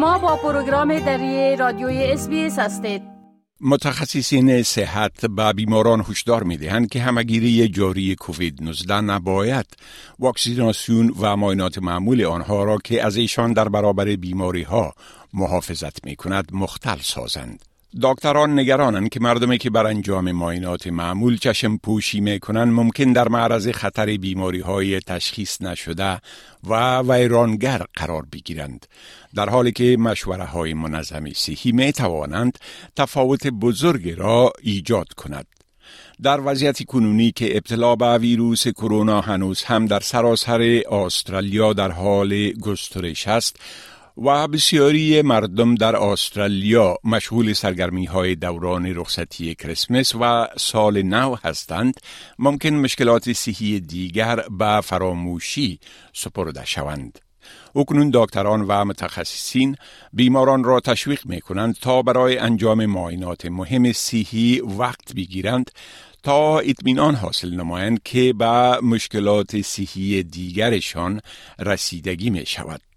شما با پروگرام دری رادیوی اس هستید متخصصین صحت به بیماران هشدار می دهند که همگیری جاری کووید 19 نباید واکسیناسیون و معاینات معمول آنها را که از ایشان در برابر بیماری ها محافظت می کند مختل سازند. دکتران نگرانند که مردمی که بر انجام معاینات معمول چشم پوشی می کنند ممکن در معرض خطر بیماری های تشخیص نشده و ویرانگر قرار بگیرند. در حالی که مشوره های منظم صحی می توانند تفاوت بزرگ را ایجاد کند. در وضعیت کنونی که ابتلا به ویروس کرونا هنوز هم در سراسر استرالیا در حال گسترش است و بسیاری مردم در استرالیا مشغول سرگرمی های دوران رخصتی کریسمس و سال نو هستند ممکن مشکلات صحی دیگر به فراموشی سپرده شوند. اکنون دکتران و متخصصین بیماران را تشویق می کنند تا برای انجام معاینات مهم صحی وقت بگیرند تا اطمینان حاصل نمایند که به مشکلات صحی دیگرشان رسیدگی می شود.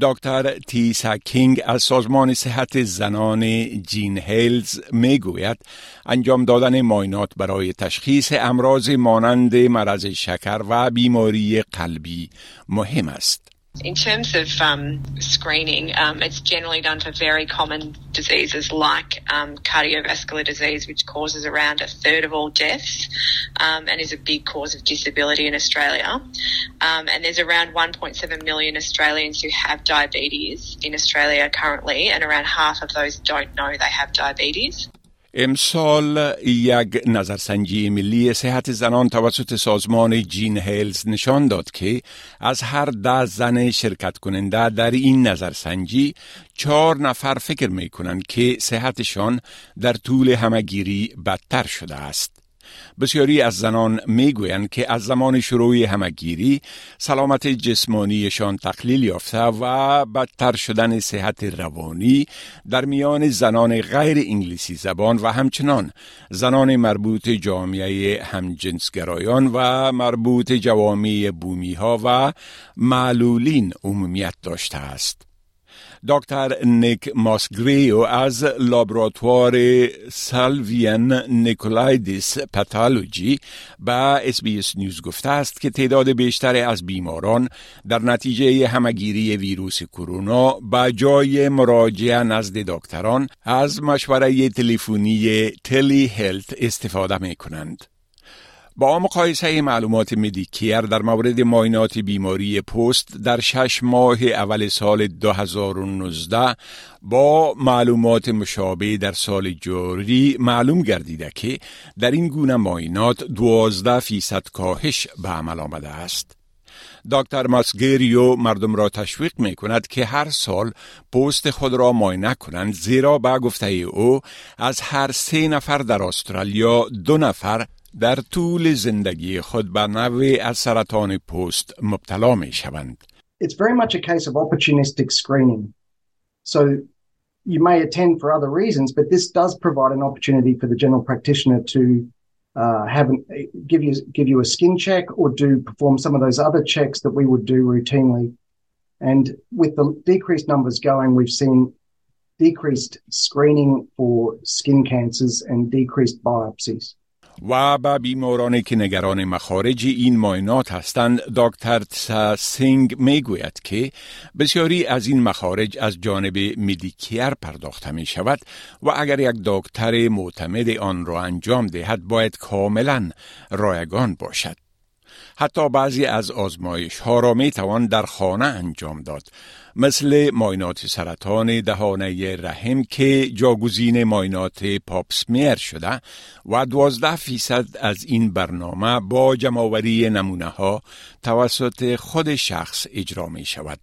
دکتر تیسا کینگ از سازمان صحت زنان جین هیلز می گوید انجام دادن ماینات برای تشخیص امراض مانند مرض شکر و بیماری قلبی مهم است. In terms of um, screening, um, it's generally done for very common diseases like um, cardiovascular disease, which causes around a third of all deaths um, and is a big cause of disability in Australia. Um, and there's around 1.7 million Australians who have diabetes in Australia currently, and around half of those don't know they have diabetes. امسال یک نظرسنجی ملی صحت زنان توسط سازمان جین هیلز نشان داد که از هر ده زن شرکت کننده در این نظرسنجی چهار نفر فکر می کنند که صحتشان در طول همگیری بدتر شده است. بسیاری از زنان می‌گویند که از زمان شروع همگیری سلامت جسمانیشان تقلیل یافته و بدتر شدن صحت روانی در میان زنان غیر انگلیسی زبان و همچنان زنان مربوط جامعه همجنسگرایان و مربوط جوامع بومی ها و معلولین عمومیت داشته است. دکتر نیک ماسگریو از لابراتوار Sullivan Nicolaides Pathology به SBS News گفته است که تعداد بیشتری از بیماران در نتیجه همگیری ویروس کرونا به جای مراجعه نزد دکتران از مشوره تلفنی تلی هلت استفاده می کنند. با مقایسه معلومات مدیکیر در مورد ماینات بیماری پست در شش ماه اول سال 2019 با معلومات مشابه در سال جاری معلوم گردیده که در این گونه ماینات 12 فیصد کاهش به عمل آمده است. دکتر ماسگریو مردم را تشویق می کند که هر سال پست خود را ماینه کنند زیرا به گفته او از هر سه نفر در استرالیا دو نفر در طول زندگی خود به نوع از سرطان پوست مبتلا می شوند. It's very much a case of opportunistic screening. So you may attend for other reasons, but this does provide an opportunity for the general practitioner to uh, have an, give you give you a skin check or do perform some of those other checks that we would do routinely. And with the decreased numbers going, we've seen decreased screening for skin cancers and decreased biopsies. و به بیمارانی که نگران مخارج این ماینات هستند دکتر سینگ می‌گوید که بسیاری از این مخارج از جانب مدیکیر پرداخته می شود و اگر یک دکتر معتمد آن را انجام دهد باید کاملا رایگان باشد. حتی بعضی از آزمایش ها را می توان در خانه انجام داد مثل ماینات سرطان دهانه رحم که جاگزین ماینات پاپسمیر شده و دوازده فیصد از این برنامه با جمعوری نمونه ها توسط خود شخص اجرا می شود.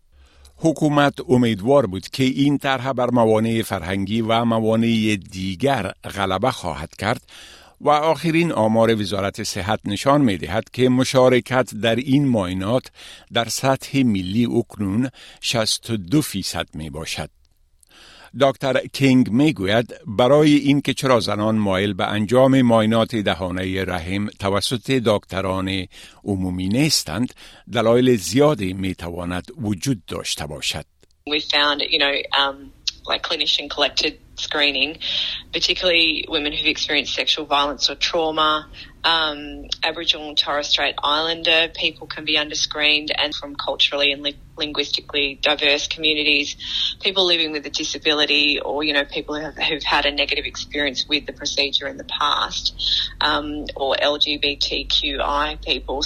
حکومت امیدوار بود که این طرح بر موانع فرهنگی و موانع دیگر غلبه خواهد کرد و آخرین آمار وزارت صحت نشان می دهد که مشارکت در این ماینات در سطح ملی اکنون 62 فیصد می باشد. دکتر کینگ می گوید برای این که چرا زنان مایل به انجام ماینات دهانه رحم توسط دکتران عمومی نیستند دلایل زیادی می تواند وجود داشته باشد. We found, you know, um, like clinician collected screening, particularly women who've experienced sexual violence or trauma. Um, Aboriginal and Torres Strait Islander people can be underscreened, and from culturally and li- linguistically diverse communities, people living with a disability, or you know, people who have, who've had a negative experience with the procedure in the past, um, or LGBTQI people.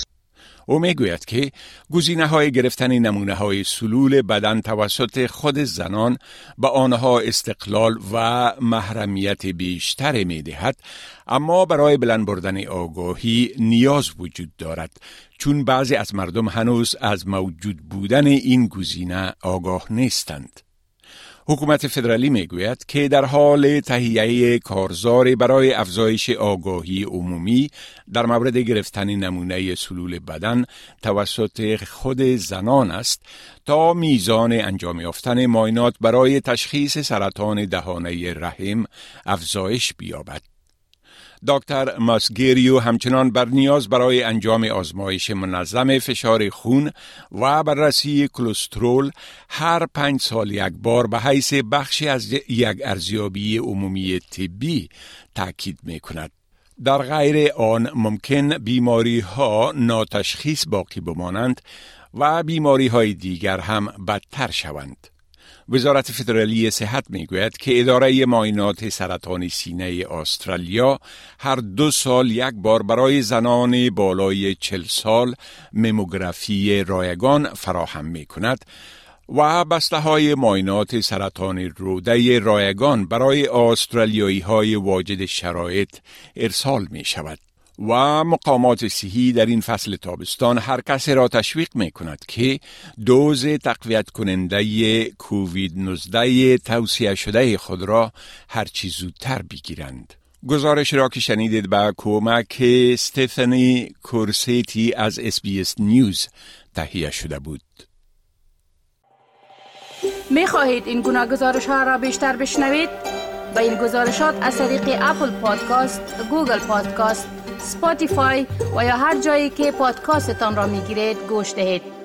او می‌گوید که گزینه های گرفتن نمونه های سلول بدن توسط خود زنان به آنها استقلال و محرمیت بیشتر می دهد اما برای بلند بردن آگاهی نیاز وجود دارد چون بعضی از مردم هنوز از موجود بودن این گزینه آگاه نیستند. حکومت فدرالی می‌گوید که در حال تهیه کارزار برای افزایش آگاهی عمومی در مورد گرفتن نمونه سلول بدن توسط خود زنان است تا میزان انجام یافتن ماینات برای تشخیص سرطان دهانه رحم افزایش بیابد. دکتر ماسگیریو همچنان بر نیاز برای انجام آزمایش منظم فشار خون و بررسی کلسترول هر پنج سال یک بار به حیث بخشی از یک ارزیابی عمومی طبی تاکید می کند. در غیر آن ممکن بیماری ها ناتشخیص باقی بمانند و بیماری های دیگر هم بدتر شوند. وزارت فدرالی صحت می‌گوید که اداره ماینات سرطان سینه استرالیا هر دو سال یک بار برای زنان بالای چل سال مموگرافی رایگان فراهم می کند و بسته های ماینات سرطان روده رایگان برای استرالیایی های واجد شرایط ارسال می شود. و مقامات صحی در این فصل تابستان هر کسی را تشویق می کند که دوز تقویت کننده کووید 19 توصیه شده خود را هرچی زودتر بگیرند. گزارش را که شنیدید با کمک ستفنی کورسیتی از اس نیوز تهیه شده بود. می خواهید این گناه گزارش ها را بیشتر بشنوید؟ با این گزارشات از طریق Apple Podcast، Google Podcast، Spotify و یا هر جایی که پادکاستتان را می گیرید گوش دهید.